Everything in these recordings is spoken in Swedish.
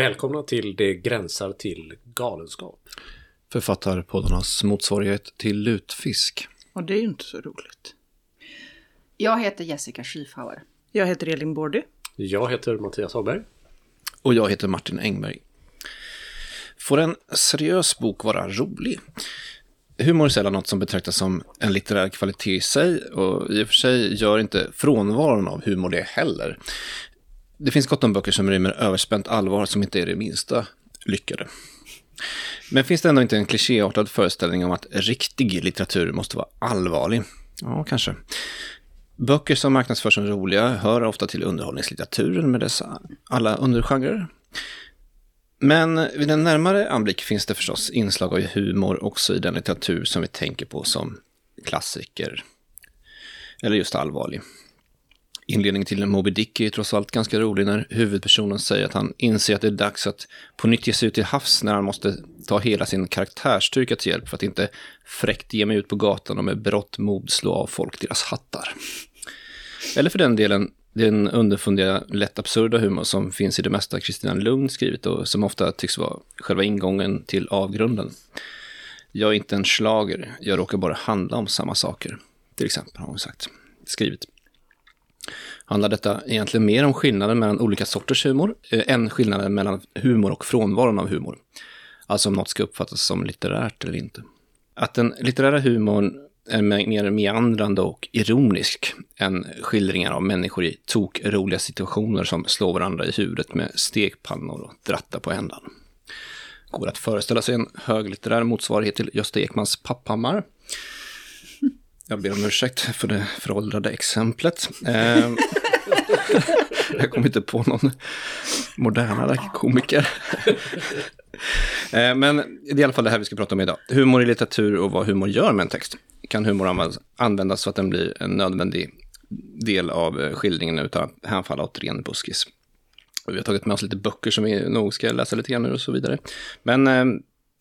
Välkomna till Det gränsar till galenskap. Författarpoddarnas motsvarighet till lutfisk. Och det är ju inte så roligt. Jag heter Jessica Schiefauer. Jag heter Elin Bordy. Jag heter Mattias Hagberg. Och jag heter Martin Engberg. Får en seriös bok vara rolig? Humor är sällan något som betraktas som en litterär kvalitet i sig och i och för sig gör inte frånvaron av humor det heller. Det finns gott om böcker som rymmer överspänt allvar som inte är det minsta lyckade. Men finns det ändå inte en klichéartad föreställning om att riktig litteratur måste vara allvarlig? Ja, kanske. Böcker som marknadsförs som roliga hör ofta till underhållningslitteraturen med dessa alla undergenrer. Men vid en närmare anblick finns det förstås inslag av humor också i den litteratur som vi tänker på som klassiker. Eller just allvarlig. Inledningen till Moby Dick är ju trots allt ganska rolig när huvudpersonen säger att han inser att det är dags att på nytt ge sig ut till havs när han måste ta hela sin karaktärstyrka till hjälp för att inte fräckt ge mig ut på gatan och med brått mod slå av folk deras hattar. Eller för den delen den underfundiga, lätt absurda humor som finns i det mesta Kristina Lugn skrivit och som ofta tycks vara själva ingången till avgrunden. Jag är inte en slager, jag råkar bara handla om samma saker. Till exempel har hon sagt, skrivit. Handlar detta egentligen mer om skillnaden mellan olika sorters humor eh, än skillnaden mellan humor och frånvaron av humor? Alltså om något ska uppfattas som litterärt eller inte. Att den litterära humorn är mer meandrande och ironisk än skildringar av människor i tokroliga situationer som slår varandra i huvudet med stekpannor och drattar på ändan. Går att föreställa sig en höglitterär motsvarighet till Gösta Ekmans Papphammar. Jag ber om ursäkt för det föråldrade exemplet. Eh, jag kom inte på någon modernare komiker. Eh, men det är i alla fall det här vi ska prata om idag. Humor i litteratur och vad humor gör med en text kan humor användas så att den blir en nödvändig del av eh, skildringen utan att hänfalla åt ren buskis. Vi har tagit med oss lite böcker som vi nog ska läsa lite grann och så vidare. Men eh,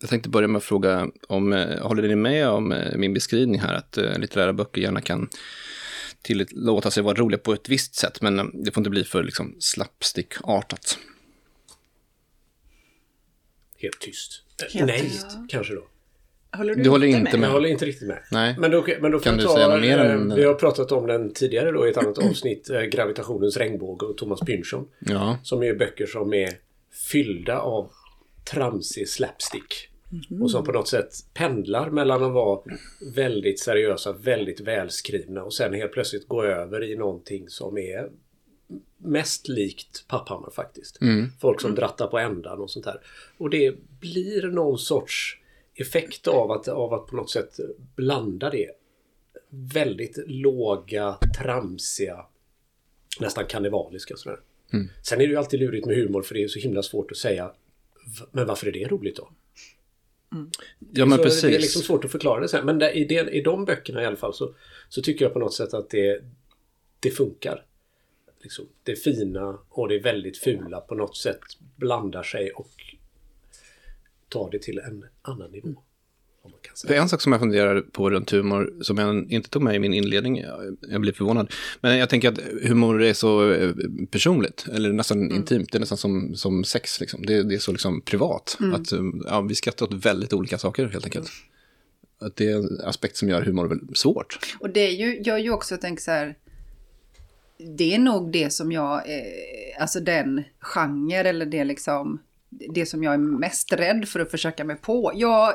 jag tänkte börja med att fråga om, eh, håller ni med om eh, min beskrivning här att eh, litterära böcker gärna kan tillåta sig vara roliga på ett visst sätt, men det får inte bli för liksom, slapstick-artat. Helt tyst. Helt Nej, tyst. kanske då. Håller du, du håller inte med? med? Jag håller inte riktigt med. Nej. Men då, men då kan du ta, säga något mer än... Vi har pratat om den tidigare då i ett annat avsnitt. Gravitationens regnbåge och Thomas Pynchon. Ja. Som är böcker som är fyllda av tramsig slapstick. Mm. Och som på något sätt pendlar mellan att vara väldigt seriösa, väldigt välskrivna och sen helt plötsligt gå över i någonting som är mest likt Papphammar faktiskt. Mm. Folk som drattar på ändan och sånt här. Och det blir någon sorts effekt av att, av att på något sätt blanda det. Väldigt låga, tramsiga, nästan kannibaliska sådär. Mm. Sen är det ju alltid lurigt med humor för det är så himla svårt att säga men varför är det roligt då? Mm. Ja men så precis. Det är liksom svårt att förklara det sen. Men där, i, det, i de böckerna i alla fall så, så tycker jag på något sätt att det, det funkar. Liksom, det fina och det väldigt fula på något sätt blandar sig och tar det till en annan nivå. Det är en sak som jag funderar på runt humor, som jag inte tog med i min inledning, jag blir förvånad. Men jag tänker att humor är så eh, personligt, eller nästan mm. intimt, det är nästan som, som sex, liksom. det, det är så liksom privat. Mm. Att, eh, ja, vi skrattar åt väldigt olika saker helt enkelt. Mm. Att det är en aspekt som gör humor svårt. Och det är ju, gör ju också, att tänka så här, det är nog det som jag, eh, alltså den genre eller det liksom, det som jag är mest rädd för att försöka mig på. Jag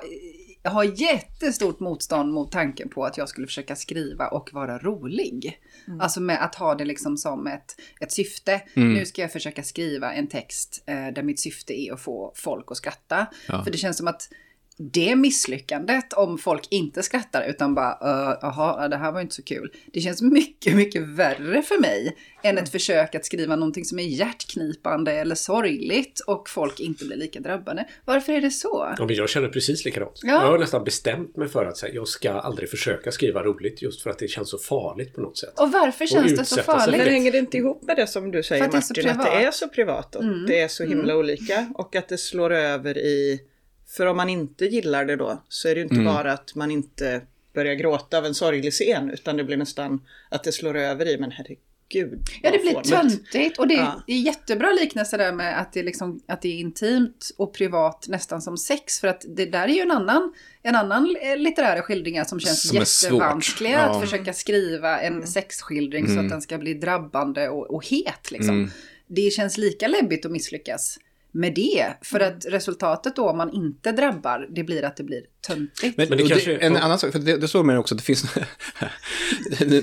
jag har jättestort motstånd mot tanken på att jag skulle försöka skriva och vara rolig. Mm. Alltså med att ha det liksom som ett, ett syfte. Mm. Nu ska jag försöka skriva en text eh, där mitt syfte är att få folk att skratta. Ja. För det känns som att det misslyckandet om folk inte skrattar utan bara jaha, det här var inte så kul. Det känns mycket, mycket värre för mig än ett försök att skriva någonting som är hjärtknipande eller sorgligt och folk inte blir lika drabbade. Varför är det så? Ja, men jag känner precis likadant. Ja. Jag har nästan bestämt mig för att här, jag ska aldrig försöka skriva roligt just för att det känns så farligt på något sätt. Och varför känns och det så farligt? Men hänger det inte ihop med det som du säger Martin, att det är så privat och mm. det är så himla mm. olika och att det slår över i för om man inte gillar det då så är det inte mm. bara att man inte börjar gråta av en sorglig scen utan det blir nästan att det slår över i men herregud gud. Ja, det blir töntigt. Och det, ja. det är jättebra liknelse där med att det, liksom, att det är intimt och privat nästan som sex. För att det där är ju en annan, en annan litterära skildringar som känns som jättevanskliga. Ja. Att försöka skriva en mm. sexskildring mm. så att den ska bli drabbande och, och het. Liksom. Mm. Det känns lika läbbigt att misslyckas med det. För mm. att resultatet då om man inte drabbar, det blir att det blir töntigt. Men, men det kanske, en annan sak, för det, det slår mig också att det finns,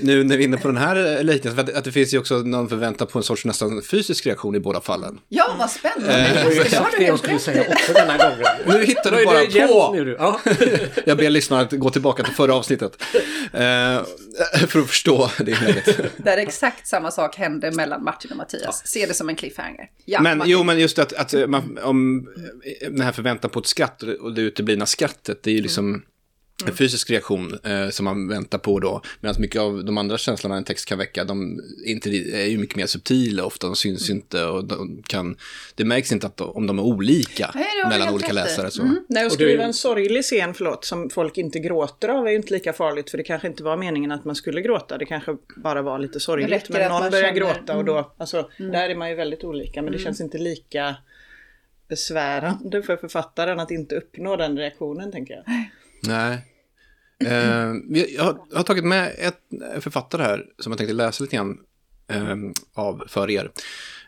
nu när vi är inne på den här liknelsen, att, att det finns ju också någon förväntan på en sorts nästan fysisk reaktion i båda fallen. Ja, vad spännande. Eh, det var ju exakt det jag skulle säga också denna gången. Nu hittar du bara på. Nu, ja. jag ber lyssnarna att gå tillbaka till förra avsnittet. Eh, för att förstå det läget. Där exakt samma sak händer mellan Martin och Mattias. Ja. Se det som en cliffhanger. Ja, men, jo, men just att, att man, om den här förväntan på ett skratt och det uteblivna skrattet, det är ju liksom en fysisk reaktion eh, som man väntar på då. Medan mycket av de andra känslorna en text kan väcka, de är, inte, är ju mycket mer subtila ofta, de syns mm. inte och de kan, det märks inte att, om de är olika Nej, mellan olika läsare. Så. Mm. Nej, och skriva en sorglig scen, förlåt, som folk inte gråter av är ju inte lika farligt, för det kanske inte var meningen att man skulle gråta, det kanske bara var lite sorgligt. Men någon börjar känner... gråta och då, mm. alltså, mm. där är man ju väldigt olika, men det mm. känns inte lika besvärande för författaren att inte uppnå den reaktionen, tänker jag. Nej. Eh, jag, har, jag, har, tagit med ett författare här som jag tänkte läsa lite grann eh, av för er.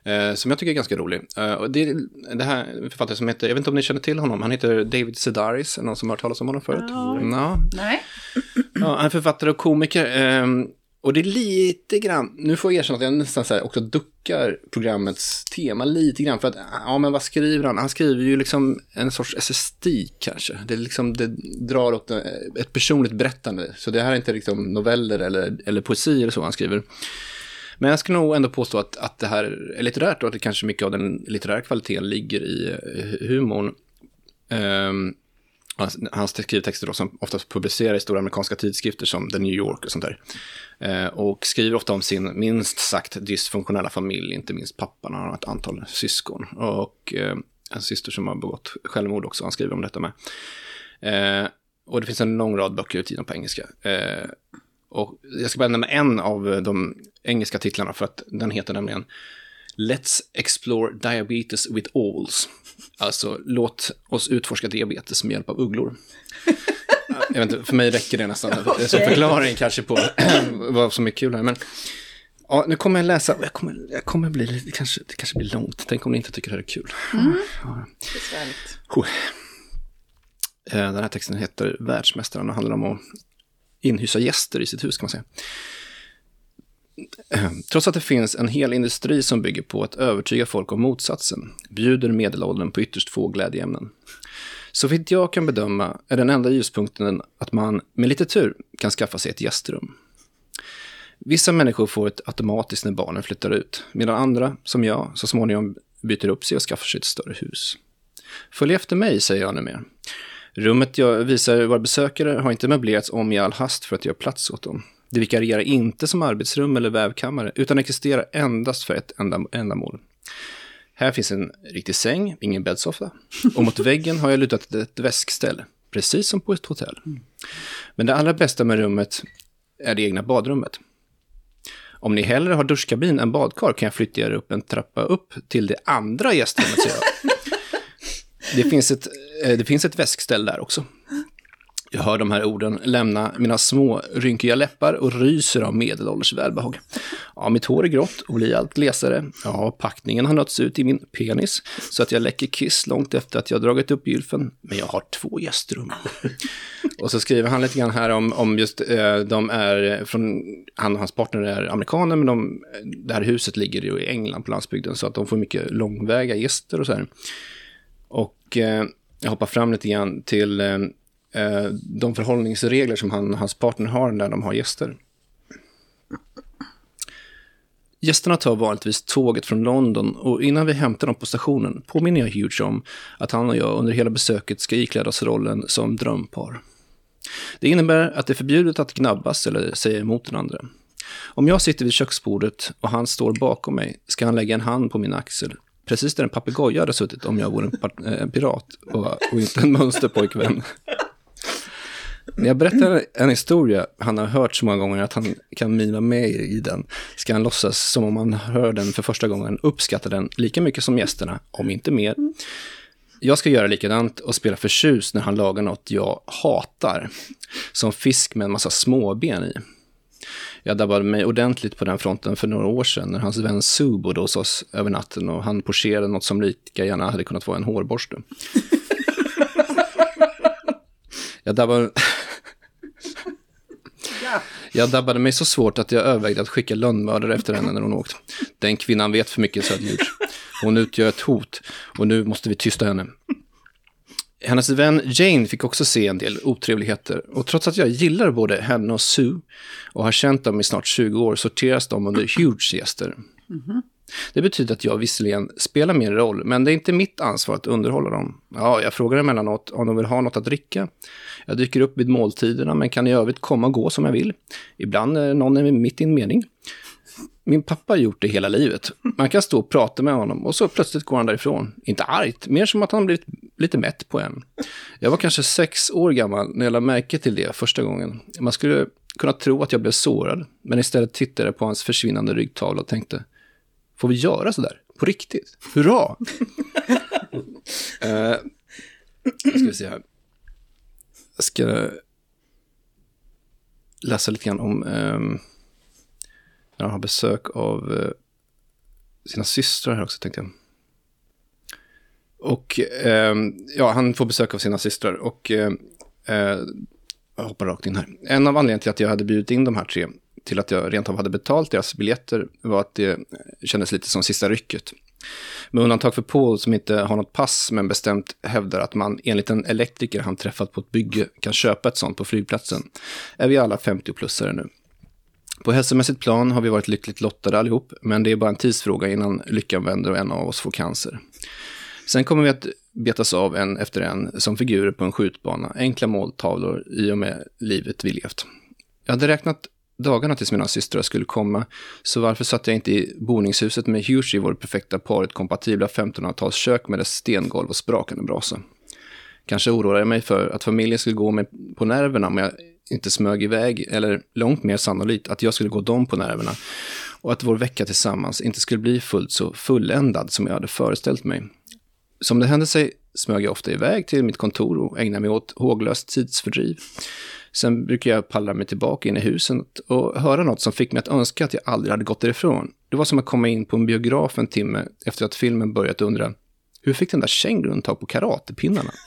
Eh, som jag tycker är ganska rolig. Eh, och det är det här författare som heter, jag vet inte om ni känner till honom, han heter David Sedaris, är någon som har hört talas om honom förut? Ja. No. Nej. Ja, han är författare och komiker. Och det är lite grann, nu får jag erkänna att jag nästan så också duckar programmets tema lite grann. För att, ja men vad skriver han? Han skriver ju liksom en sorts essestik kanske. Det, liksom, det drar åt eh, ett personligt berättande. Så det här är inte liksom noveller eller, eller poesi eller så han skriver. Men jag skulle nog ändå påstå att, att det här är litterärt och att det kanske mycket av den litterära kvaliteten ligger i eh, humorn. Um, han skriver texter då som oftast publicerar i stora amerikanska tidskrifter som The New York och sånt där. Eh, och skriver ofta om sin minst sagt dysfunktionella familj, inte minst pappan har ett antal syskon. Och eh, en syster som har begått självmord också, han skriver om detta med. Eh, och det finns en lång rad böcker utgivna på engelska. Eh, och jag ska bara nämna en av de engelska titlarna för att den heter nämligen Let's Explore Diabetes with Alls. Alltså, låt oss utforska diabetes med hjälp av ugglor. Jag vet inte, för mig räcker det nästan okay. som förklaring kanske på vad som är kul här. Men ja, nu kommer jag läsa, jag kommer, jag kommer bli lite, kanske, det kanske blir långt. Tänk om ni inte tycker det här är kul. Mm. Ja. Den här texten heter Världsmästaren och handlar om att inhysa gäster i sitt hus kan man säga. Trots att det finns en hel industri som bygger på att övertyga folk om motsatsen, bjuder medelåldern på ytterst få glädjeämnen. Så vitt jag kan bedöma är den enda ljuspunkten att man med lite tur kan skaffa sig ett gästrum. Vissa människor får ett automatiskt när barnen flyttar ut, medan andra, som jag, så småningom byter upp sig och skaffar sig ett större hus. Följ efter mig, säger jag numera. Rummet jag visar våra besökare har inte möblerats om i all hast för att göra plats åt dem. Det vikarierar inte som arbetsrum eller vävkammare, utan existerar endast för ett ändamål. Här finns en riktig säng, ingen bäddsoffa. Och mot väggen har jag lutat ett väskställ, precis som på ett hotell. Men det allra bästa med rummet är det egna badrummet. Om ni hellre har duschkabin än badkar kan jag flytta er upp en trappa upp till det andra gästrummet, säger jag. Det finns ett, eh, det finns ett väskställ där också. Jag hör de här orden lämna mina små rynkiga läppar och ryser av medelålders välbehag. Ja, mitt hår är grått och blir allt glesare. Ja, packningen har nötts ut i min penis så att jag läcker kiss långt efter att jag dragit upp gylfen. Men jag har två gästrum. och så skriver han lite grann här om, om just, eh, de är från, han och hans partner är amerikaner, men de, det här huset ligger ju i England på landsbygden, så att de får mycket långväga gäster och så här. Och eh, jag hoppar fram lite grann till eh, eh, de förhållningsregler som han och hans partner har när de har gäster. Gästerna tar vanligtvis tåget från London och innan vi hämtar dem på stationen påminner jag Hughes om att han och jag under hela besöket ska ikläda oss rollen som drömpar. Det innebär att det är förbjudet att gnabbas eller säga emot den andra. Om jag sitter vid köksbordet och han står bakom mig ska han lägga en hand på min axel, precis där en papegoja hade suttit om jag vore en, eh, en pirat och, och inte en mönsterpojkvän. När jag berättar en historia han har hört så många gånger att han kan mima med i den, ska han låtsas som om han hör den för första gången, uppskattar den lika mycket som gästerna, om inte mer. Jag ska göra likadant och spela förtjust när han lagar något jag hatar. Som fisk med en massa småben i. Jag dabbade mig ordentligt på den fronten för några år sedan när hans vän Sue bodde hos oss över natten och han pocherade något som lika gärna hade kunnat vara en hårborste jag dabbade... Jag dabbade mig så svårt att jag övervägde att skicka lönnmördare efter henne när hon åkt. Den kvinnan vet för mycket sötdjur. Hon utgör ett hot och nu måste vi tysta henne. Hennes vän Jane fick också se en del otrevligheter och trots att jag gillar både henne och Sue och har känt dem i snart 20 år sorteras de under huge gäster. Mm -hmm. Det betyder att jag visserligen spelar min roll, men det är inte mitt ansvar att underhålla dem. Ja, jag frågar emellanåt om de vill ha något att dricka. Jag dyker upp vid måltiderna, men kan i övrigt komma och gå som jag vill. Ibland eh, är någon mitt i en mening. Min pappa har gjort det hela livet. Man kan stå och prata med honom och så plötsligt går han därifrån. Inte argt, mer som att han blivit lite mätt på en. Jag var kanske sex år gammal när jag lade märke till det första gången. Man skulle kunna tro att jag blev sårad, men istället tittade jag på hans försvinnande ryggtavla och tänkte, får vi göra sådär? På riktigt? Hurra! uh, ska vi se här. Jag ska läsa lite grann om um, när han har besök av uh, sina systrar här också, tänkte jag. Och eh, ja, han får besök av sina systrar och eh, eh, jag hoppar rakt in här. En av anledningarna till att jag hade bjudit in de här tre till att jag rent av hade betalt deras biljetter var att det kändes lite som sista rycket. Med undantag för Paul som inte har något pass men bestämt hävdar att man enligt en elektriker han träffat på ett bygge kan köpa ett sånt på flygplatsen är vi alla 50-plussare nu. På hälsomässigt plan har vi varit lyckligt lottade allihop, men det är bara en tidsfråga innan lyckan vänder och en av oss får cancer. Sen kommer vi att betas av en efter en som figurer på en skjutbana, enkla måltavlor i och med livet vi levt. Jag hade räknat dagarna tills mina systrar skulle komma, så varför satt jag inte i boningshuset med Hughes i vår perfekta paret kompatibla 1500-talskök med dess stengolv och sprakande brasa? Kanske oroade jag mig för att familjen skulle gå mig på nerverna om jag inte smög iväg, eller långt mer sannolikt att jag skulle gå dem på nerverna och att vår vecka tillsammans inte skulle bli fullt så fulländad som jag hade föreställt mig. Som det hände sig smög jag ofta iväg till mitt kontor och ägnade mig åt håglöst tidsfördriv. Sen brukar jag pallra mig tillbaka in i huset och höra något som fick mig att önska att jag aldrig hade gått därifrån. Det var som att komma in på en biograf en timme efter att filmen börjat undra hur fick den där kängurun tag på karatepinnarna?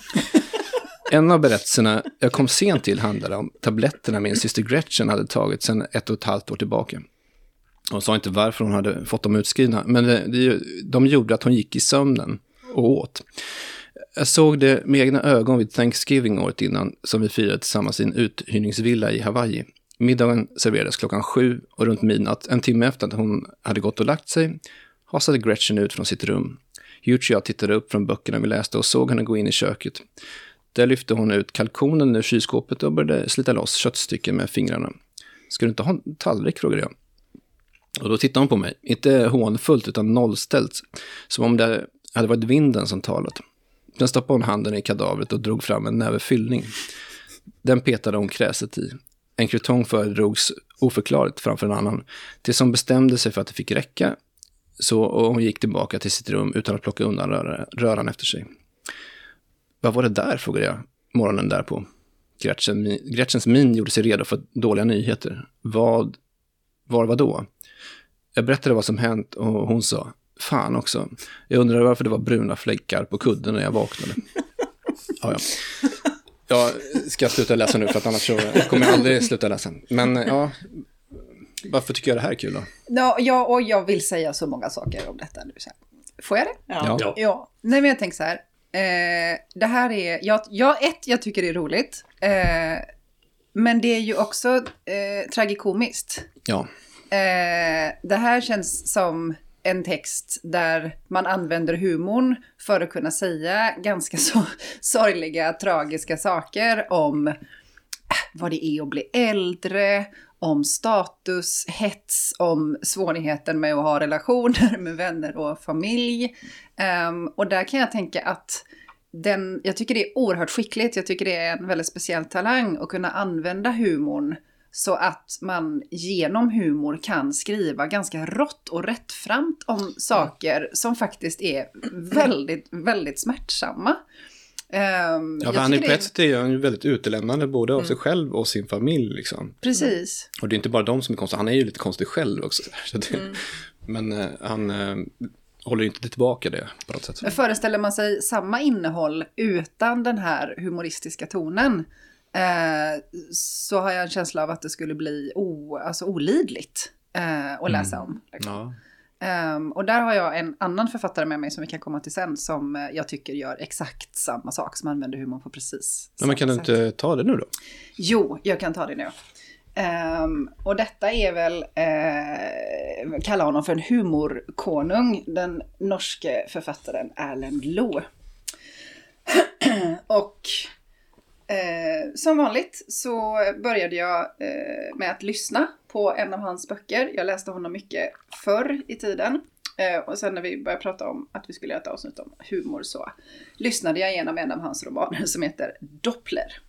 En av berättelserna jag kom sent till handlade om tabletterna min syster Gretchen hade tagit sedan ett och ett halvt år tillbaka. Hon sa inte varför hon hade fått dem utskrivna, men det, de gjorde att hon gick i sömnen och åt. Jag såg det med egna ögon vid Thanksgiving året innan, som vi firade tillsammans i en uthyrningsvilla i Hawaii. Middagen serverades klockan sju och runt midnatt, en timme efter att hon hade gått och lagt sig, hasade Gretchen ut från sitt rum. Hugh och jag tittade upp från böckerna vi läste och såg henne gå in i köket. Där lyfte hon ut kalkonen ur kylskåpet och började slita loss köttstycken med fingrarna. Ska du inte ha en tallrik? frågade jag. Och då tittade hon på mig, inte hånfullt utan nollställt, som om det hade varit vinden som talat. Den stoppade hon handen i kadavret och drog fram en näve fyllning. Den petade hon kräset i. En krutong föredrogs oförklarligt framför en annan, tills hon bestämde sig för att det fick räcka. Så och hon gick tillbaka till sitt rum utan att plocka undan röran efter sig. Vad var det där, frågade jag morgonen därpå. Gretchen, Gretchens min gjorde sig redo för dåliga nyheter. Vad var vad då? Jag berättade vad som hänt och hon sa, fan också. Jag undrade varför det var bruna fläckar på kudden när jag vaknade. Ja, ja. Jag ska sluta läsa nu för att annars så kommer jag aldrig sluta läsa. Men ja, varför tycker jag det här är kul då? Ja, och jag vill säga så många saker om detta nu. Får jag det? Ja. ja. ja. Nej, men jag tänker så här. Eh, det här är, jag, jag, ett, jag tycker det är roligt. Eh, men det är ju också eh, tragikomiskt. Ja. Eh, det här känns som en text där man använder humorn för att kunna säga ganska så sorgliga, tragiska saker om äh, vad det är att bli äldre, om status, hets, om svårigheten med att ha relationer med vänner och familj. Um, och där kan jag tänka att den, jag tycker det är oerhört skickligt. Jag tycker det är en väldigt speciell talang att kunna använda humorn så att man genom humor kan skriva ganska rått och rättframt om saker som faktiskt är väldigt, väldigt smärtsamma. Um, ja, för är ett sätt är han väldigt utelämnande både av mm. sig själv och sin familj. Liksom. Precis. Och det är inte bara de som är konstiga, han är ju lite konstig själv också. Det, mm. Men uh, han uh, håller inte tillbaka det på något sätt. Föreställer man sig samma innehåll utan den här humoristiska tonen uh, så har jag en känsla av att det skulle bli o, alltså olidligt att läsa mm. om. Liksom. Ja. Um, och där har jag en annan författare med mig som vi kan komma till sen som uh, jag tycker gör exakt samma sak, som använder humor på precis Men kan du inte ta det nu då? Jo, jag kan ta det nu. Um, och detta är väl, uh, kallar honom för en humorkonung, den norske författaren Erlend Loe. och Eh, som vanligt så började jag eh, med att lyssna på en av hans böcker. Jag läste honom mycket förr i tiden. Eh, och sen när vi började prata om att vi skulle göra ett avsnitt om humor så lyssnade jag igenom en av hans romaner som heter Doppler.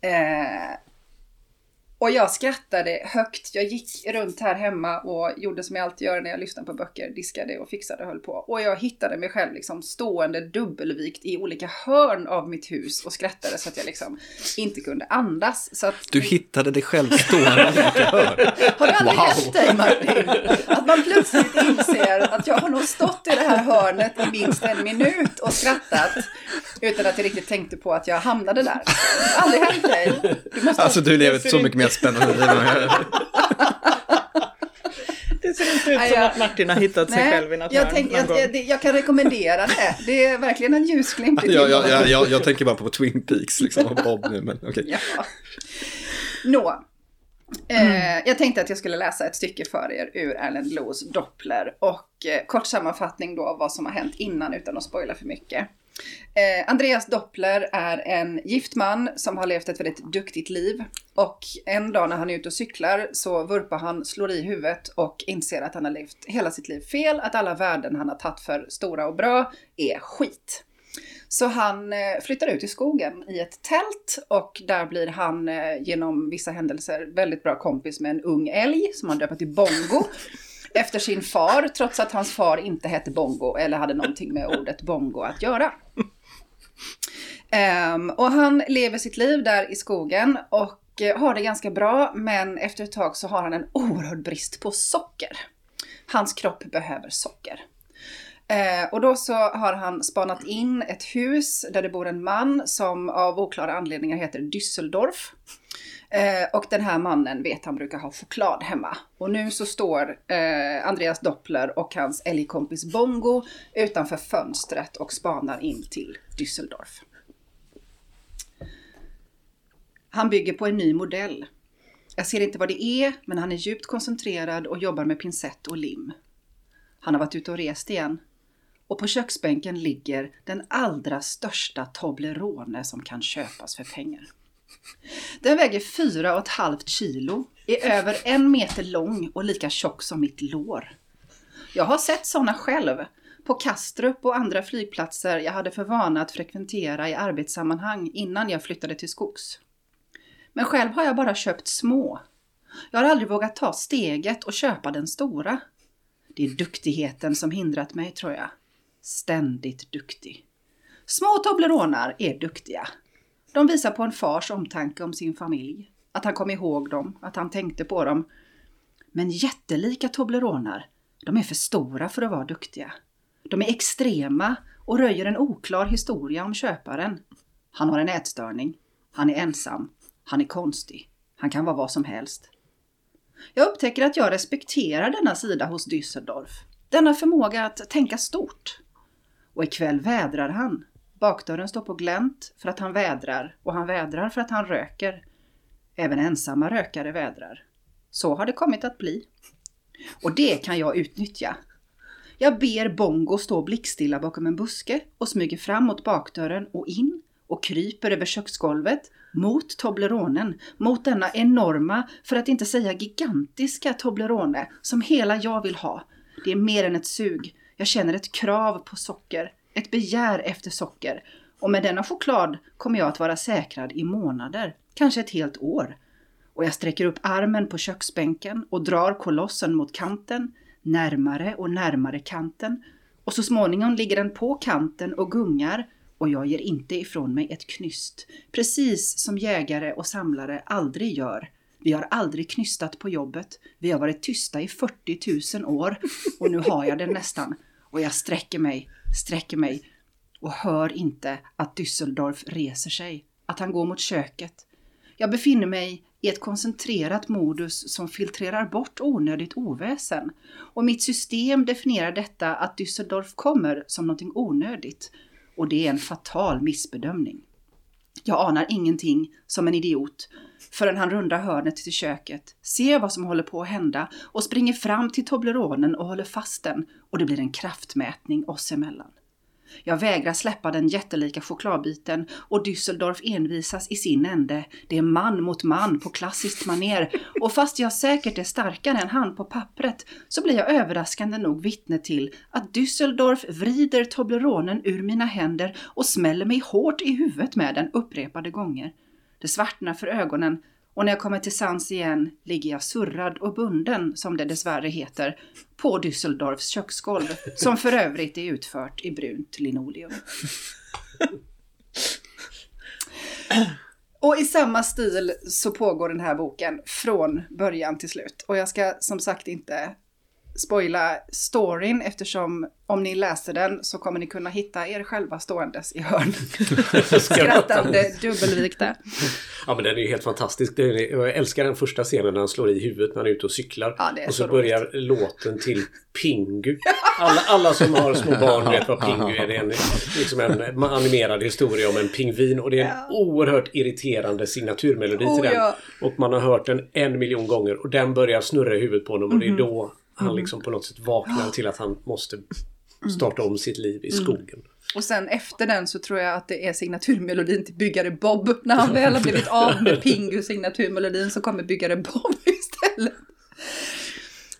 Eh, och jag skrattade högt. Jag gick runt här hemma och gjorde som jag alltid gör när jag lyssnar på böcker. Diskade och fixade och höll på. Och jag hittade mig själv liksom stående dubbelvikt i olika hörn av mitt hus och skrattade så att jag liksom inte kunde andas. Så att du hittade dig själv stående i olika hörn? Har det aldrig wow. hänt dig Martin? Att man plötsligt inser att jag har nog stått i det här hörnet i minst en minut och skrattat. Utan att jag riktigt tänkte på att jag hamnade där. Det har aldrig hänt dig. Du måste alltså du lever så mycket mer spännande Det ser inte ut som att Martin har hittat sig Nej, själv i något jag, tänk, jag, jag, jag, kan rekommendera det. Det är verkligen en ljusglimt i jag, jag, jag, jag, jag tänker bara på Twin Peaks liksom, och Bob nu, men okej. Okay. Ja. Nå, Mm. jag tänkte att jag skulle läsa ett stycke för er ur Erlend Loes Doppler och eh, kort sammanfattning då av vad som har hänt innan utan att spoila för mycket. Eh, Andreas Doppler är en gift man som har levt ett väldigt duktigt liv. Och en dag när han är ute och cyklar så vurpar han, slår i huvudet och inser att han har levt hela sitt liv fel. Att alla värden han har tagit för stora och bra är skit. Så han eh, flyttar ut i skogen i ett tält och där blir han eh, genom vissa händelser väldigt bra kompis med en ung älg som han döper till Bongo efter sin far, trots att hans far inte hette Bongo eller hade någonting med ordet bongo att göra. Um, och han lever sitt liv där i skogen och eh, har det ganska bra, men efter ett tag så har han en oerhörd brist på socker. Hans kropp behöver socker. Eh, och då så har han spanat in ett hus där det bor en man som av oklara anledningar heter Düsseldorf. Eh, och den här mannen vet han brukar ha choklad hemma. Och nu så står eh, Andreas Doppler och hans älgkompis Bongo utanför fönstret och spanar in till Düsseldorf. Han bygger på en ny modell. Jag ser inte vad det är, men han är djupt koncentrerad och jobbar med pincett och lim. Han har varit ute och rest igen. Och på köksbänken ligger den allra största Toblerone som kan köpas för pengar. Den väger 4,5 kilo, är över en meter lång och lika tjock som mitt lår. Jag har sett sådana själv, på Kastrup och andra flygplatser jag hade för vana att frekventera i arbetssammanhang innan jag flyttade till skogs. Men själv har jag bara köpt små. Jag har aldrig vågat ta steget och köpa den stora. Det är duktigheten som hindrat mig, tror jag. Ständigt duktig. Små Tobleronar är duktiga. De visar på en fars omtanke om sin familj. Att han kom ihåg dem, att han tänkte på dem. Men jättelika Tobleronar, de är för stora för att vara duktiga. De är extrema och röjer en oklar historia om köparen. Han har en ätstörning. Han är ensam. Han är konstig. Han kan vara vad som helst. Jag upptäcker att jag respekterar denna sida hos Düsseldorf. Denna förmåga att tänka stort. Och ikväll vädrar han. Bakdörren står på glänt för att han vädrar och han vädrar för att han röker. Även ensamma rökare vädrar. Så har det kommit att bli. Och det kan jag utnyttja. Jag ber Bongo stå blickstilla bakom en buske och smyger fram mot bakdörren och in och kryper över köksgolvet mot Tobleronen, mot denna enorma, för att inte säga gigantiska Toblerone som hela jag vill ha. Det är mer än ett sug. Jag känner ett krav på socker ett begär efter socker Och med denna choklad kommer jag att vara säkrad i månader, kanske ett helt år. Och jag sträcker upp armen på köksbänken och drar kolossen mot kanten, närmare och närmare kanten. Och så småningom ligger den på kanten och gungar och jag ger inte ifrån mig ett knyst. Precis som jägare och samlare aldrig gör. Vi har aldrig knystat på jobbet. Vi har varit tysta i 40 000 år och nu har jag den nästan. Och jag sträcker mig, sträcker mig och hör inte att Düsseldorf reser sig, att han går mot köket. Jag befinner mig i ett koncentrerat modus som filtrerar bort onödigt oväsen. Och mitt system definierar detta att Düsseldorf kommer som någonting onödigt. Och det är en fatal missbedömning. Jag anar ingenting som en idiot förrän han rundar hörnet till köket, ser vad som håller på att hända och springer fram till Tobleronen och håller fast den och det blir en kraftmätning oss emellan. Jag vägrar släppa den jättelika chokladbiten och Düsseldorf envisas i sin ände. Det är man mot man på klassiskt maner och fast jag säkert är starkare än han på pappret så blir jag överraskande nog vittne till att Düsseldorf vrider Tobleronen ur mina händer och smäller mig hårt i huvudet med den upprepade gånger. Det svartnar för ögonen och när jag kommer till sans igen ligger jag surrad och bunden, som det dessvärre heter, på Düsseldorfs köksgolv, som för övrigt är utfört i brunt linoleum. Och i samma stil så pågår den här boken från början till slut. Och jag ska som sagt inte spoila storyn eftersom om ni läser den så kommer ni kunna hitta er själva ståendes i hörn. Skrattande dubbelvikta. Ja men den är ju helt fantastisk. Jag älskar den första scenen när han slår i huvudet när han är ute och cyklar. Ja, och så, så börjar låten till Pingu. Alla, alla som har små barn vet vad Pingu är. Det är en, liksom en animerad historia om en pingvin och det är en ja. oerhört irriterande signaturmelodi oh, till den. Ja. Och man har hört den en miljon gånger och den börjar snurra i huvudet på honom och det är mhm. då han mm. liksom på något sätt vaknar till att han måste starta om sitt liv i mm. skogen. Och sen efter den så tror jag att det är signaturmelodin till Byggare Bob. När han väl har blivit av med Pingu signaturmelodin så kommer Byggare Bob istället.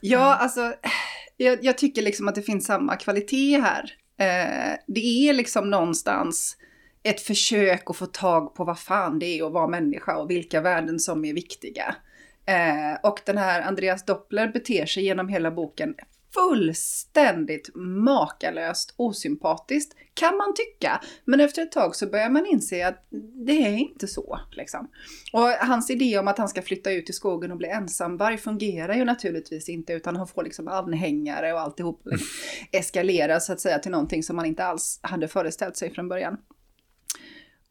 Ja, alltså jag, jag, tycker liksom att det finns samma kvalitet här. Eh, det är liksom någonstans ett försök att få tag på vad fan det är att vara människa och vilka värden som är viktiga. Eh, och den här Andreas Doppler beter sig genom hela boken fullständigt makalöst osympatiskt kan man tycka. Men efter ett tag så börjar man inse att det är inte så. Liksom. Och hans idé om att han ska flytta ut i skogen och bli ensamvarg fungerar ju naturligtvis inte utan han får liksom anhängare och alltihop liksom, eskalerar så att säga till någonting som man inte alls hade föreställt sig från början.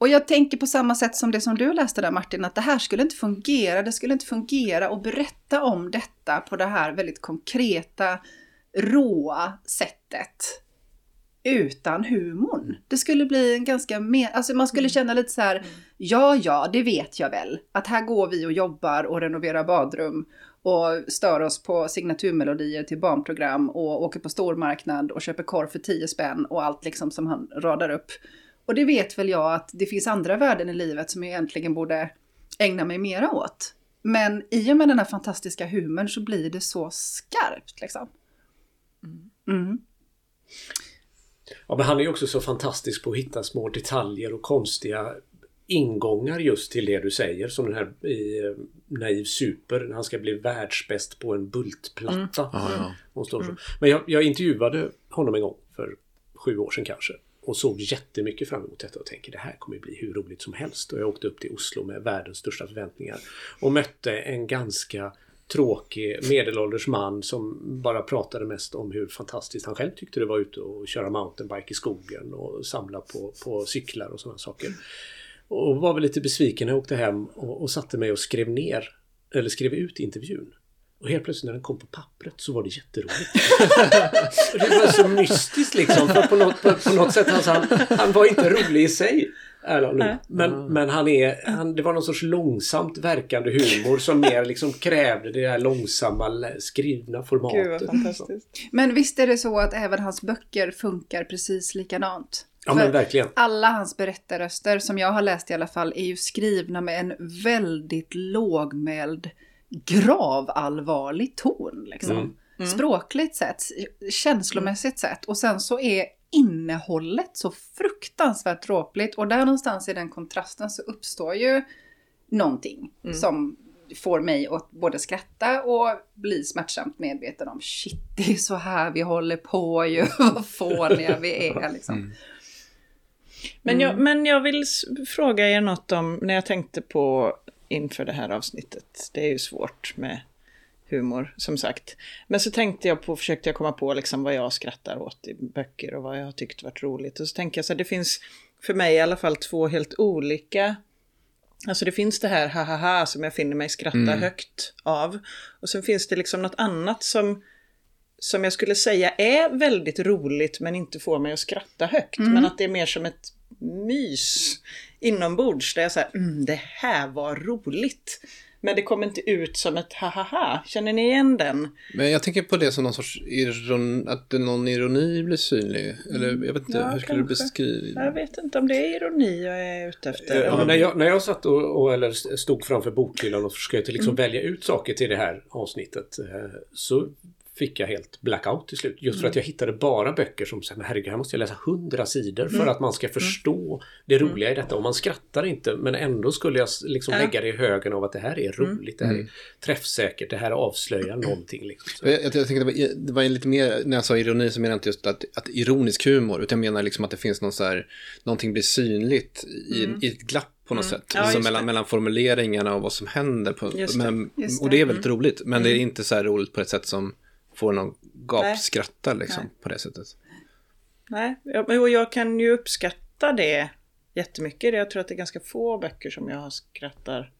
Och jag tänker på samma sätt som det som du läste där Martin, att det här skulle inte fungera. Det skulle inte fungera att berätta om detta på det här väldigt konkreta, råa sättet utan humorn. Det skulle bli en ganska mer, alltså man skulle mm. känna lite så här, mm. ja ja, det vet jag väl, att här går vi och jobbar och renoverar badrum och stör oss på signaturmelodier till barnprogram och åker på stormarknad och köper korv för 10 spänn och allt liksom som han radar upp. Och det vet väl jag att det finns andra värden i livet som jag egentligen borde ägna mig mera åt. Men i och med den här fantastiska humorn så blir det så skarpt liksom. Mm. Ja, men han är ju också så fantastisk på att hitta små detaljer och konstiga ingångar just till det du säger. Som den här i eh, Naiv Super när han ska bli världsbäst på en bultplatta. Mm. Ja, ja. Mm. Men jag, jag intervjuade honom en gång för sju år sedan kanske och såg jättemycket fram emot detta och tänkte det här kommer bli hur roligt som helst. Och jag åkte upp till Oslo med världens största förväntningar och mötte en ganska tråkig medelålders man som bara pratade mest om hur fantastiskt han själv tyckte det var ute och köra mountainbike i skogen och samla på, på cyklar och sådana saker. Och var väl lite besviken när jag åkte hem och, och satte mig och skrev ner eller skrev ut intervjun. Och helt plötsligt när den kom på pappret så var det jätteroligt. det var så mystiskt liksom. För på något, på, på något sätt, alltså, han, han var inte rolig i sig. Men, mm. men han är, han, det var någon sorts långsamt verkande humor som mer liksom krävde det där långsamma skrivna formatet. Gud, fantastiskt. Men visst är det så att även hans böcker funkar precis likadant? Ja men verkligen. Alla hans berättarröster, som jag har läst i alla fall, är ju skrivna med en väldigt lågmäld gravallvarlig ton. Liksom. Mm. Mm. Språkligt sett, känslomässigt sett. Och sen så är innehållet så fruktansvärt dråpligt. Och där någonstans i den kontrasten så uppstår ju någonting mm. som får mig att både skratta och bli smärtsamt medveten om shit, det är så här vi håller på ju, vad fåniga vi är liksom. Mm. Men, jag, men jag vill fråga er något om, när jag tänkte på inför det här avsnittet, det är ju svårt med humor som sagt. Men så tänkte jag på, försökte jag komma på liksom vad jag skrattar åt i böcker och vad jag har tyckt varit roligt. Och så tänker jag så här, det finns för mig i alla fall två helt olika Alltså det finns det här ha ha ha som jag finner mig skratta mm. högt av. Och sen finns det liksom något annat som, som jag skulle säga är väldigt roligt men inte får mig att skratta högt. Mm. Men att det är mer som ett mys inombords där jag säger mm, det här var roligt. Men det kommer inte ut som ett ha-ha-ha. Känner ni igen den? Men jag tänker på det som någon sorts iron, att någon ironi blir synlig. Eller jag vet inte, ja, hur skulle du beskriva? Jag vet inte om det är ironi jag är ute efter. Ja, när, jag, när jag satt och, och eller stod framför bokhyllan och försökte liksom mm. välja ut saker till det här avsnittet. Eh, så fick jag helt blackout till slut. Just för att mm. jag hittade bara böcker som säger herregud, här måste jag läsa hundra sidor för mm. att man ska mm. förstå det roliga i detta. Och man skrattar inte men ändå skulle jag liksom lägga det i högen av att det här är roligt, det här är träffsäkert, det här avslöjar någonting. Liksom. Jag, jag, tänkte det var, det var lite mer, när jag sa ironi så menade jag inte just att, att ironisk humor, utan jag menar liksom att det finns någon så här, någonting blir synligt i, mm. i ett glapp på något mm. sätt. Ja, alltså mellan, mellan formuleringarna och vad som händer. På, men, det. Och det är väldigt mm. roligt, men mm. det är inte så här roligt på ett sätt som får någon gapskratta liksom Nej. på det sättet. Nej, och jag kan ju uppskatta det jättemycket. Jag tror att det är ganska få böcker som jag skrattar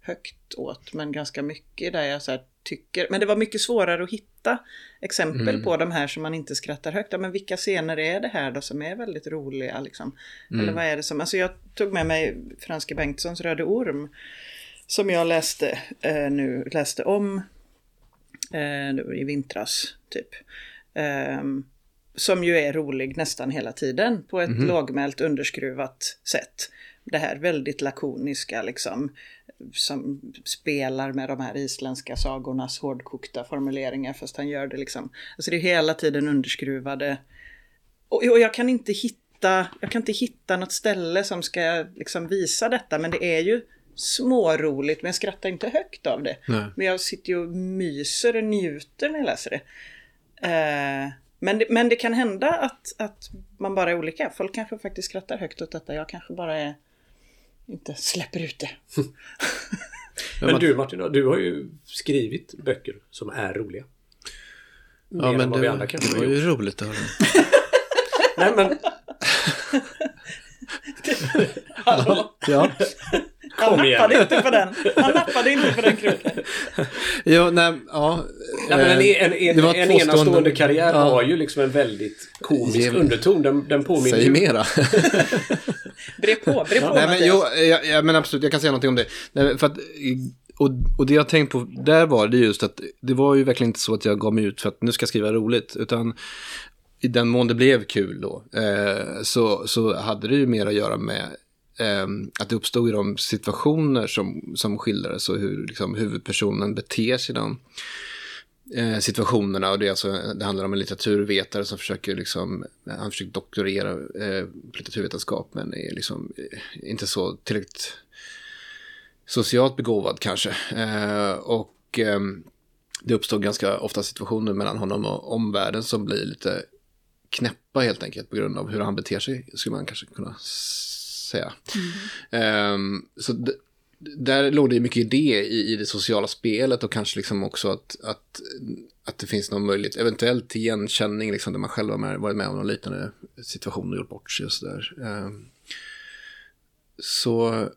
högt åt, men ganska mycket där jag så tycker, men det var mycket svårare att hitta exempel mm. på de här som man inte skrattar högt. Men vilka scener är det här då som är väldigt roliga liksom? Mm. Eller vad är det som, alltså jag tog med mig Franske Bengtssons Röde Orm som jag läste eh, nu, läste om eh, i vintras typ. Eh, som ju är rolig nästan hela tiden på ett mm lågmält underskruvat sätt. Det här väldigt lakoniska liksom som spelar med de här isländska sagornas hårdkokta formuleringar fast han gör det liksom. Alltså det är hela tiden underskruvade. Och, och jag kan inte hitta, jag kan inte hitta något ställe som ska liksom visa detta men det är ju småroligt men jag skrattar inte högt av det. Nej. Men jag sitter ju och myser och njuter när jag läser det. Eh, men, det men det kan hända att, att man bara är olika. Folk kanske faktiskt skrattar högt åt detta. Jag kanske bara är, inte släpper ut det. men du Martin, du har ju skrivit böcker som är roliga. Ja, men det, vi andra det var ju roligt att höra. Nej, men... Hallå? ja. Han Kom nappade igen. inte på den. Han nappade inte på den kroken. jo, nej, ja. Nej, men en, en, en, en enastående karriär ja. har ju liksom en väldigt komisk Ge... underton. Den, den påminner Säg mera. bre på, bre på. Nej, men, jo, ja, ja, men absolut, jag kan säga någonting om det. Nej, för att, och, och det jag tänkt på där var det just att det var ju verkligen inte så att jag gav mig ut för att nu ska jag skriva roligt. Utan i den mån det blev kul då, eh, så, så hade det ju mer att göra med eh, att det uppstod i de situationer som, som skildrades och hur liksom, huvudpersonen beter sig i de eh, situationerna. Och det, är alltså, det handlar om en litteraturvetare som försöker, liksom, han försöker doktorera eh, litteraturvetenskap men är liksom eh, inte så tillräckligt socialt begåvad kanske. Eh, och eh, det uppstår ganska ofta situationer mellan honom och omvärlden som blir lite knäppa helt enkelt på grund av hur han beter sig, skulle man kanske kunna säga. Mm. Um, så där låg det mycket idé i, i det sociala spelet och kanske liksom också att, att, att det finns någon möjlighet, eventuellt till igenkänning, liksom, där man själv har med, varit med om någon liknande situation och gjort bort sig och sådär. Um, så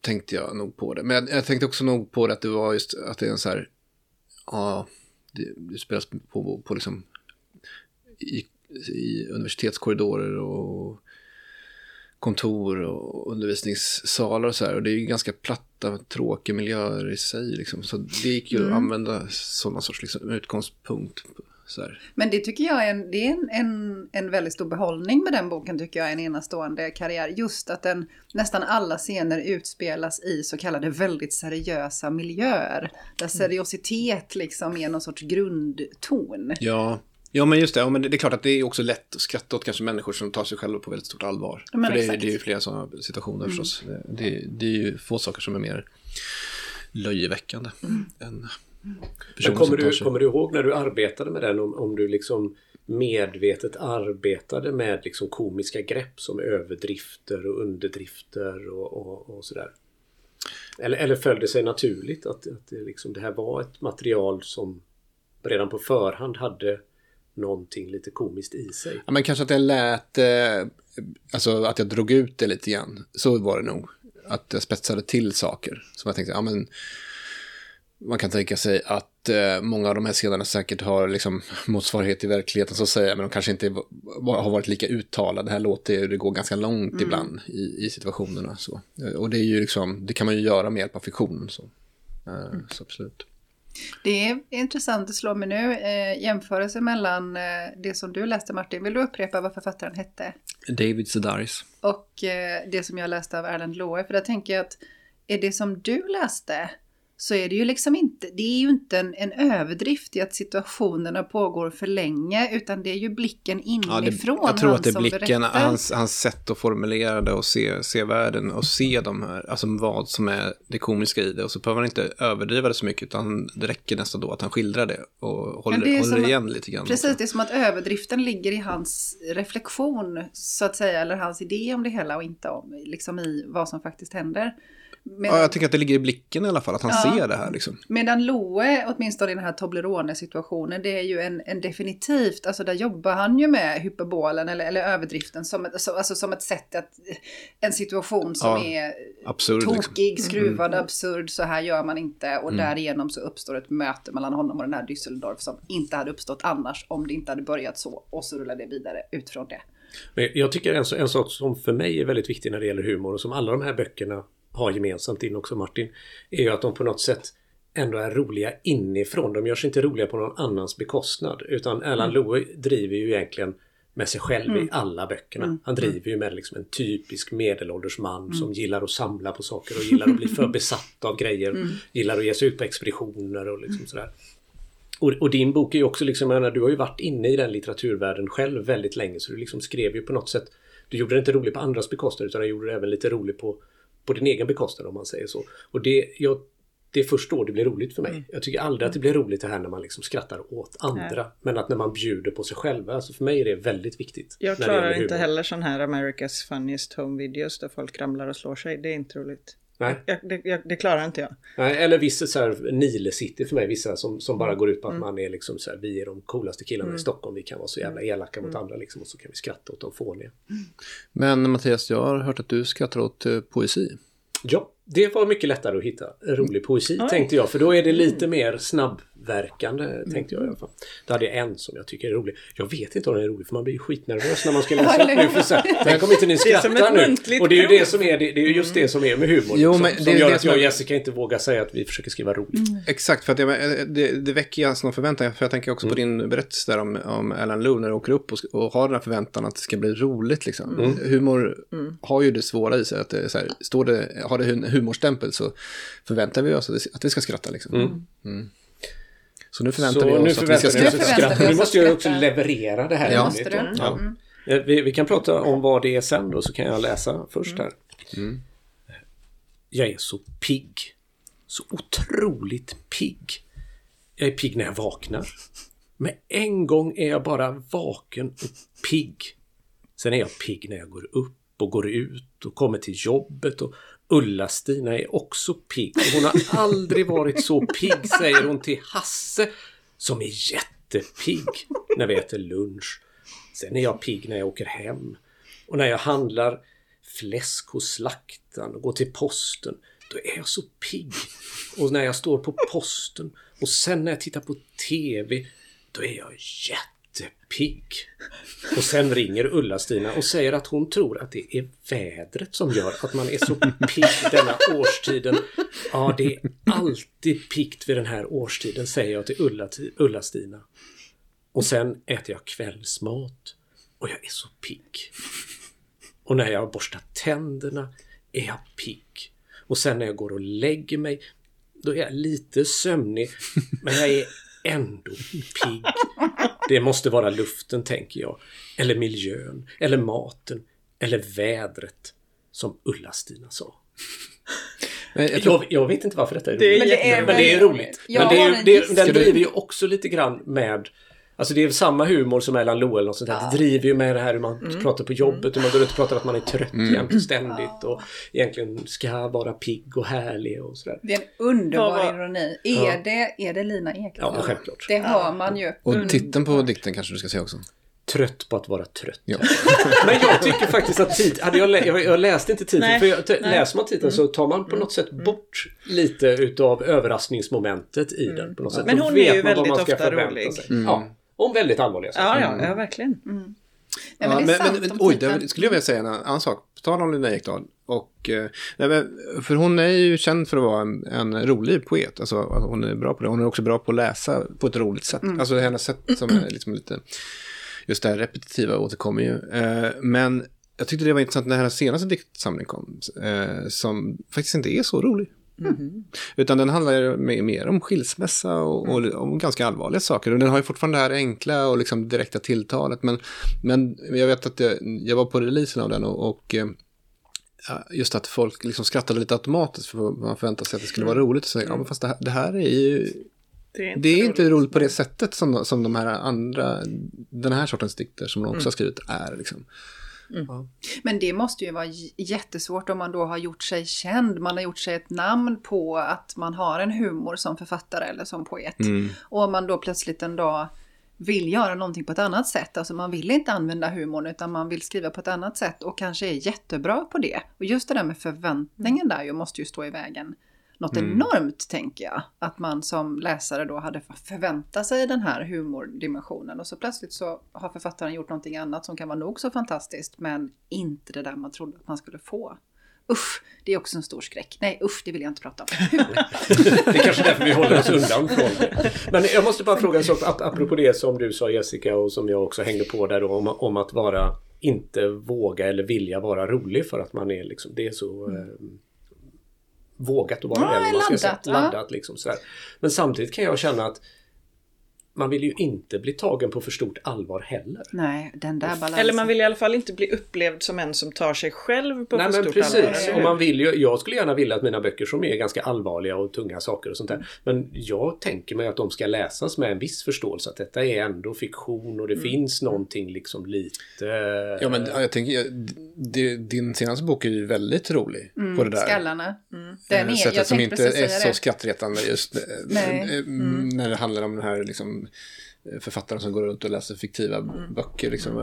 tänkte jag nog på det. Men jag, jag, tänkte också nog på det att det var just att det är en så här, ja, det, det spelas på, på, på liksom i, i universitetskorridorer och kontor och undervisningssalar och så här. Och det är ju ganska platta, tråkiga miljöer i sig. Liksom. Så det gick ju mm. att använda sådana sorts liksom, utgångspunkt. Men det tycker jag är, en, det är en, en, en väldigt stor behållning med den boken tycker jag, en enastående karriär. Just att den, nästan alla scener utspelas i så kallade väldigt seriösa miljöer. Där mm. seriositet liksom är någon sorts grundton. Ja, Ja, men just det. Ja, men det är klart att det är också lätt att skratta åt kanske människor som tar sig själva på väldigt stort allvar. Ja, För det, exakt. det är ju flera sådana situationer mm. förstås. Det, det, är ju få saker som är mer löjeväckande Mm. än Men personer kommer, som tar du, sig... kommer du ihåg när du arbetade med den om, om du liksom medvetet arbetade med liksom komiska grepp som överdrifter och underdrifter och, och, och sådär? Eller, eller föll det sig naturligt att, att det, liksom, det här var ett material som redan på förhand hade någonting lite komiskt i sig? Ja, men kanske att jag lät, eh, alltså att jag drog ut det lite grann. Så var det nog. Att jag spetsade till saker. Som jag tänkte, ja men man kan tänka sig att eh, många av de här scenerna säkert har liksom motsvarighet i verkligheten så att säga, men de kanske inte har varit lika uttalade. Det här låter ju, det går ganska långt ibland i, i situationerna. Så. Och det är ju liksom, det kan man ju göra med hjälp av fiktion. Så, eh, så absolut. Det är intressant, det slår mig nu, eh, jämförelse mellan eh, det som du läste Martin. Vill du upprepa vad författaren hette? David Sedaris. Och eh, det som jag läste av Erland Loe. För där tänker jag att är det som du läste så är det ju liksom inte, det är ju inte en, en överdrift i att situationerna pågår för länge utan det är ju blicken Ja, det, inifrån jag tror att det är blicken, hans, hans sätt att formulera det och se, se världen och se de här, alltså vad som är det komiska i det. Och så behöver han inte överdriva det så mycket utan det räcker nästan då att han skildrar det och håller, det håller igen lite grann. Precis, det är som att överdriften ligger i hans reflektion så att säga, eller hans idé om det hela och inte om, liksom i vad som faktiskt händer. Medan, Ja, jag tycker att det ligger i blicken i alla fall, att han Ja. ser det här liksom. medan Loe, åtminstone i den här Toblerone-situationen, det är ju en, en definitivt, alltså där jobbar han ju med hyperbolen eller, eller överdriften som ett, så, alltså som ett sätt att, en situation som Ja, är Absurd liksom. tokig, skruvad, absurd, så här gör man inte och därigenom så uppstår ett möte mellan honom och den här Düsseldorf som inte hade uppstått annars om det inte hade börjat så och så rullar det vidare utifrån det. Men jag tycker en, en sak som för mig är väldigt viktig när det gäller humor och som alla de här böckerna har gemensamt in också Martin, är ju att de på något sätt ändå är roliga inifrån. De görs inte roliga på någon annans bekostnad. Utan Erland Loe driver ju egentligen med sig själv i alla böckerna. Han driver ju med liksom en typisk medelålders man som gillar att samla på saker och gillar att bli för besatt av grejer. Gillar att ge sig ut på expeditioner och liksom sådär. Och, och din bok är ju också liksom, menar, du har ju varit inne i den litteraturvärlden själv väldigt länge så du liksom skrev ju på något sätt Du gjorde det inte roligt på andras bekostnad utan du gjorde det även lite roligt på, på din egen bekostnad om man säger så. Och det, jag, det är först då det blir roligt för mig. Mm. Jag tycker aldrig att det blir roligt det här när man liksom skrattar åt andra. Men att när man bjuder på sig själva, alltså för mig är det väldigt viktigt. Jag klarar inte heller sån här America's Funniest Home Videos där folk ramlar och slår sig. Det är inte roligt. Nej. Jag, det, jag, det klarar inte jag. Nej, eller vissa så här Nile City för mig, vissa som, som Mm. bara går ut på att man är liksom så här, vi är de coolaste killarna i Stockholm, vi kan vara så Mm. jävla elaka mot andra liksom och så kan vi skratta åt de fåniga. Men Mattias, jag har hört att du skrattar åt eh, poesi. Ja, det var mycket lättare att hitta rolig poesi tänkte jag. För då är det lite mer snabbverkande tänkte jag i alla fall. Då hade jag en som jag tycker är rolig. Jag vet inte om den är rolig för man blir ju skitnervös när man ska läsa upp nu. För så här, Tänk om inte ni Det är som skrattar nu. Och det är ju det som är, det, det är ju just det som är med humor. Jo, liksom, men som det är gör det att som jag och Jessica inte vågar säga att vi försöker skriva roligt. Exakt, för att jag, det, det väcker alltså någon förväntan. För jag tänker också på din berättelse där om, om Alan Lowe när du åker upp och, och har den här förväntan att det ska bli roligt. Liksom. Humor har ju det svåra i sig. Att det så här, står det, har det en humorstämpel så förväntar vi oss att, det, att vi ska skratta. Liksom. Mm. Så nu förväntar Så vi nu oss att vi ska skratta. Nu måste jag också leverera det här. Ja. roligt. Måste du? Ja. Mm. Eh, Vi, vi kan prata om vad det är sen då, så kan jag läsa först här. Jag är så pigg. Så otroligt pigg. Jag är pigg när jag vaknar. Men en gång är jag bara vaken och pigg. Sen är jag pigg när jag går upp och går ut och kommer till jobbet och Ulla-Stina är också pigg. Hon har aldrig varit så pigg, säger hon till Hasse som är jättepigg när vi äter lunch. Sen är jag pigg när jag åker hem. Och när jag handlar fläsk hos slaktaren och går till posten, då är jag så pigg. Och när jag står på posten och sen när jag tittar på TV, då är jag jättepigg. Och sen ringer Ulla-Stina och säger att hon tror att det är vädret som gör att man är så pigg denna årstiden. Ja, det är alltid piggt vid den här årstiden, säger jag till Ulla- Ulla-Stina. Och sen äter jag kvällsmat och jag är så pigg. Och när jag har borstat tänderna är jag pigg. Och sen när jag går och lägger mig, då är jag lite sömnig, men jag är ändå pigg. Det måste vara luften, tänker jag. Eller miljön. Eller maten. Eller vädret. Som Ulla-Stina sa. Jag, tror... jag, jag, vet inte varför detta är roligt. Det är men, det är, men det är roligt. Men det är, det, den driver ju också lite grann med Alltså det är samma humor som Erland Loe eller sånt där. Det driver ju med det här hur man mm. pratar på jobbet och man går ut och pratar att man är trött mm. jämt och ständigt och egentligen ska vara pigg och härlig och sådär. Det är en underbar ja. ironi. Är, ja. det, är det Lina Ekdahl? Ja, självklart. Det hör man ju. Och titeln på dikten kanske du ska säga också. Trött på att vara trött. Ja. Men jag tycker faktiskt att tid, hade jag, lä jag, läste inte titeln. För jag, läser man titeln mm. så tar man på något sätt mm. bort lite utav överraskningsmomentet i mm. den. På något sätt. Men hon är ju väldigt ofta rolig. Mm. Ja om väldigt allvarliga saker. Ja, ja, ja mm. verkligen. Mm. Ja, men, ja, men, men oj, det skulle jag vilja säga en annan sak. På tal om Lina Ekdahl. Och, eh, för hon är ju känd för att vara en, en, rolig poet. Alltså, hon är bra på det. Hon är också bra på att läsa på ett roligt sätt. Mm. Alltså hennes sätt som är liksom lite... Just det här repetitiva återkommer ju. Eh, men jag tyckte det var intressant när hennes senaste diktsamling kom. Eh, som faktiskt inte är så rolig. Mm. Utan den handlar mer om skilsmässa och, och, mm. om ganska allvarliga saker. Och den har ju fortfarande det här enkla och liksom direkta tilltalet. Men, men jag vet att jag, jag var på releasen av den och, och eh, just att folk liksom skrattade lite automatiskt för man förväntade sig att det skulle vara mm. roligt. Så, ja, men fast det här, det här är ju... Det är inte, det är roligt. inte roligt på det sättet som, som de här andra, den här sortens dikter som de också mm. har skrivit är. Liksom. Mm. Ja. Men det måste ju vara jättesvårt om man då har gjort sig känd. Man har gjort sig ett namn på att man har en humor som författare eller som poet. Mm. Och om man då plötsligt en dag vill göra någonting på ett annat sätt. Alltså man vill inte använda humorn utan man vill skriva på ett annat sätt och kanske är jättebra på det. Och just det där med förväntningen där ju måste ju stå i vägen något mm. enormt, tänker jag. Att man som läsare då hade förväntat sig den här humordimensionen och så plötsligt så har författaren gjort någonting annat som kan vara nog så fantastiskt men inte det där man trodde att man skulle få. Usch, det är också en stor skräck. Nej, usch, det vill jag inte prata om. det är kanske därför vi håller oss undan från det. Men jag måste bara fråga en sak, apropå det som du sa Jessica och som jag också hängde på där då, om, om att vara, inte våga eller vilja vara rolig för att man är liksom, det är så mm. Vågat att vara ja, det. Man ska säga, laddat liksom, sådär. Men samtidigt kan jag känna att man vill ju inte bli tagen på för stort allvar heller. Nej, den där balansen. Eller man vill i alla fall inte bli upplevd som en som tar sig själv på Nej, för stort precis. allvar. Och man vill ju, jag skulle gärna vilja att mina böcker som är ganska allvarliga och tunga saker och sånt där. Men jag tänker mig att de ska läsas med en viss förståelse att detta är ändå fiktion och det mm. finns någonting liksom lite... Ja men jag tänker, din senaste bok är ju väldigt rolig mm, på det där. Skallarna. Mm. Den är, sättet som inte är så skrattretande just eh, mm. när det handlar om den här liksom författare som går runt och läser fiktiva mm. böcker. Liksom.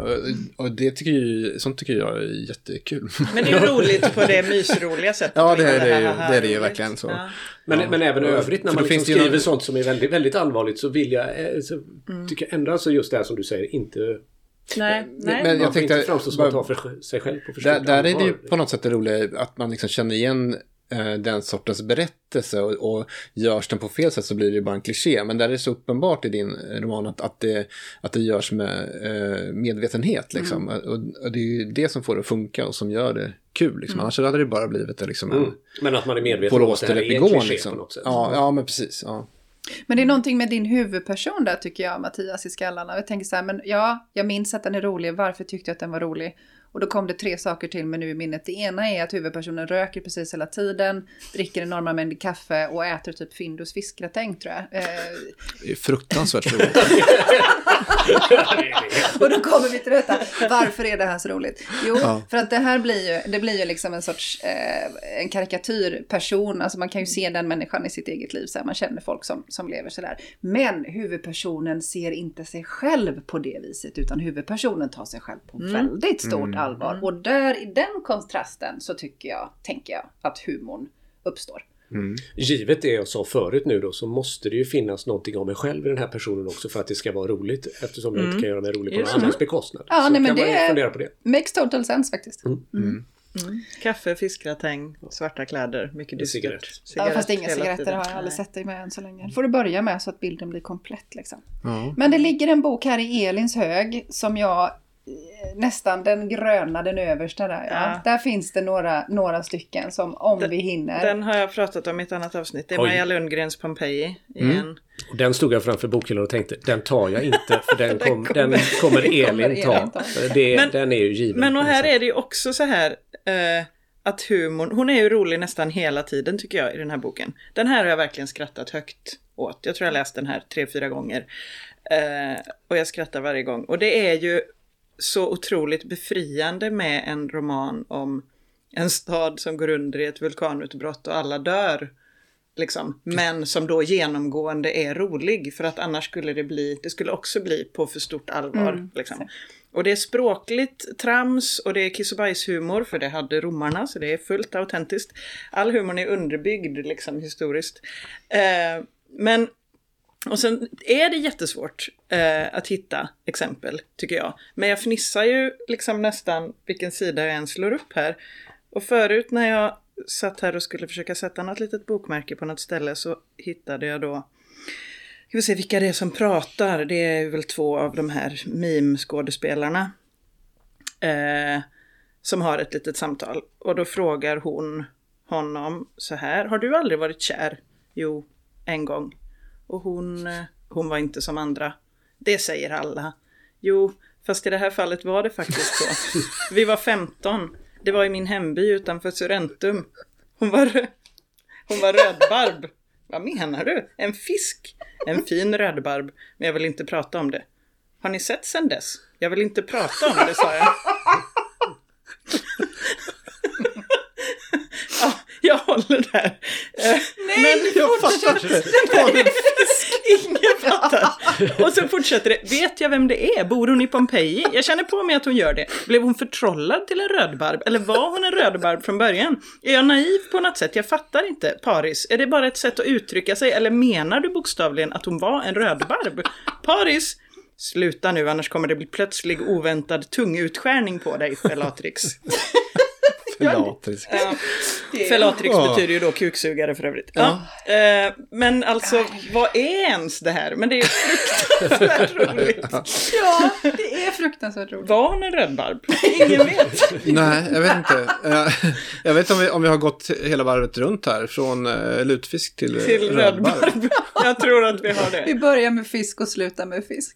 Och det tycker jag, sånt tycker jag är jättekul. Men det är roligt på det mysroliga sättet. Ja, det är det, är, det, är det ju verkligen så. Ja. Men, ja. men även i övrigt när man liksom skriver någon... sånt som är väldigt, väldigt allvarligt så vill jag, eh, så mm. tycker jag ändå alltså just det här som du säger, inte Nej, nej. Men jag tänkte... inte framstå som att ta för sig själv på för Där, där är det ju på något sätt det roliga att man liksom känner igen Eh, den sortens berättelse och, och görs den på fel sätt så blir det ju bara en kliché. Men där är det så uppenbart i din roman att, att, det, att det görs med eh, medvetenhet. Liksom. Mm. Och, och, det är ju det som får det att funka och som gör det kul. Liksom. Mm. Annars hade det bara blivit liksom, en... Mm. Men att man är medveten om att det här är en kliché liksom. på något sätt. Ja, ja men precis. Ja. Men det är någonting med din huvudperson där tycker jag, Mattias i skallarna. Jag tänker så här, men ja, jag minns att den är rolig. Varför tyckte jag att den var rolig? Och då kom det tre saker till mig nu i minnet. Det ena är att huvudpersonen röker precis hela tiden, dricker enorma mängder kaffe och äter typ Findus fiskgratäng tror jag. Eh... Det är fruktansvärt roligt. och då kommer vi till detta. Varför är det här så roligt? Jo, ja. för att det här blir ju, det blir ju liksom en sorts eh, en karikatyrperson. Alltså man kan ju se den människan i sitt eget liv. Så här, man känner folk som, som lever sådär. Men huvudpersonen ser inte sig själv på det viset. Utan huvudpersonen tar sig själv på mm. väldigt stort mm. allvar. Mm. Och där i den kontrasten så tycker jag, tänker jag, att humorn uppstår. Mm. Givet det jag sa förut nu då så måste det ju finnas någonting om mig själv i den här personen också för att det ska vara roligt eftersom jag inte mm. kan göra mig rolig på någon annans bekostnad. Ja, så nej, men kan det man fundera på det. Makes total sense faktiskt. Mm. Mm. Mm. Kaffe, fiskgratäng, svarta kläder, mycket dystert. Cigarett. Cigarett. Ja, fast inga cigaretter har jag aldrig sett dig med än så länge. får du börja med så att bilden blir komplett liksom. Men det ligger en bok här i Elins hög som jag nästan den gröna, den översta där. Ja. ja. Där finns det några, några stycken som om den, vi hinner. Den har jag pratat om i ett annat avsnitt. Det är Oj. Maja Lundgrens Pompeji. Igen. Mm. Och den stod jag framför bokhyllan och tänkte, den tar jag inte för den, kom, den kommer Elin ta. Det, men, den är ju given. Men och här är det ju också så här eh, att humorn, hon är ju rolig nästan hela tiden tycker jag i den här boken. Den här har jag verkligen skrattat högt åt. Jag tror jag läst den här tre, fyra gånger. Eh, och jag skrattar varje gång. Och det är ju så otroligt befriande med en roman om en stad som går under i ett vulkanutbrott och alla dör. Liksom. Men som då genomgående är rolig för att annars skulle det bli, det skulle också bli på för stort allvar. Mm, liksom. Och det är språkligt trams och det är kiss och bajshumor för det hade romarna så det är fullt autentiskt. All humorn är underbyggd liksom historiskt. Eh, men och sen är det jättesvårt eh, att hitta exempel, tycker jag. Men jag fnissar ju liksom nästan vilken sida jag än slår upp här. Och förut när jag satt här och skulle försöka sätta något litet bokmärke på något ställe så hittade jag då Ska vi se vilka det är som pratar. Det är väl två av de här meme-skådespelarna. Eh, som har ett litet samtal. Och då frågar hon honom så här. Har du aldrig varit kär? Jo, en gång. Och hon, eh, hon var inte som andra. Det säger alla. Jo, fast i det här fallet var det faktiskt så. Vi var 15. Det var i min hemby utanför Surrentum. Hon var, hon var rödbarb. Vad menar du? En fisk? En fin rödbarb. Men jag vill inte prata om det. Har ni sett sen dess? Jag vill inte prata om det, sa jag. jag håller där. Eh, Nej, men jag fattar inte. Ingen fattar. Och så fortsätter det. Vet jag vem det är? Bor hon i Pompeji? Jag känner på mig att hon gör det. Blev hon förtrollad till en rödbarb? Eller var hon en rödbarb från början? Är jag naiv på något sätt? Jag fattar inte. Paris, är det bara ett sätt att uttrycka sig? Eller menar du bokstavligen att hon var en rödbarb? Paris, Sluta nu, annars kommer det bli plötslig oväntad tungutskärning på dig, Bellatrix. Felatrix. Ja. Felatrix ja. betyder ju då kuksugare för övrigt. Ja. ja. Eh, men alltså, vad är ens det här? Men det är fruktansvärt roligt. Ja, det är fruktansvärt roligt. Var hon en rödbarb? Ingen vet. Nej, jag vet inte. Jag vet om vi, om vi har gått hela varvet runt här. Från uh, lutfisk till, till rödbarb. rödbarb. Jag tror att vi har det. Vi börjar med fisk och slutar med fisk.